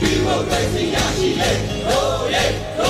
ဒီမိုကရေစီရရှိလေဟိုးရဲဟိုးရဲ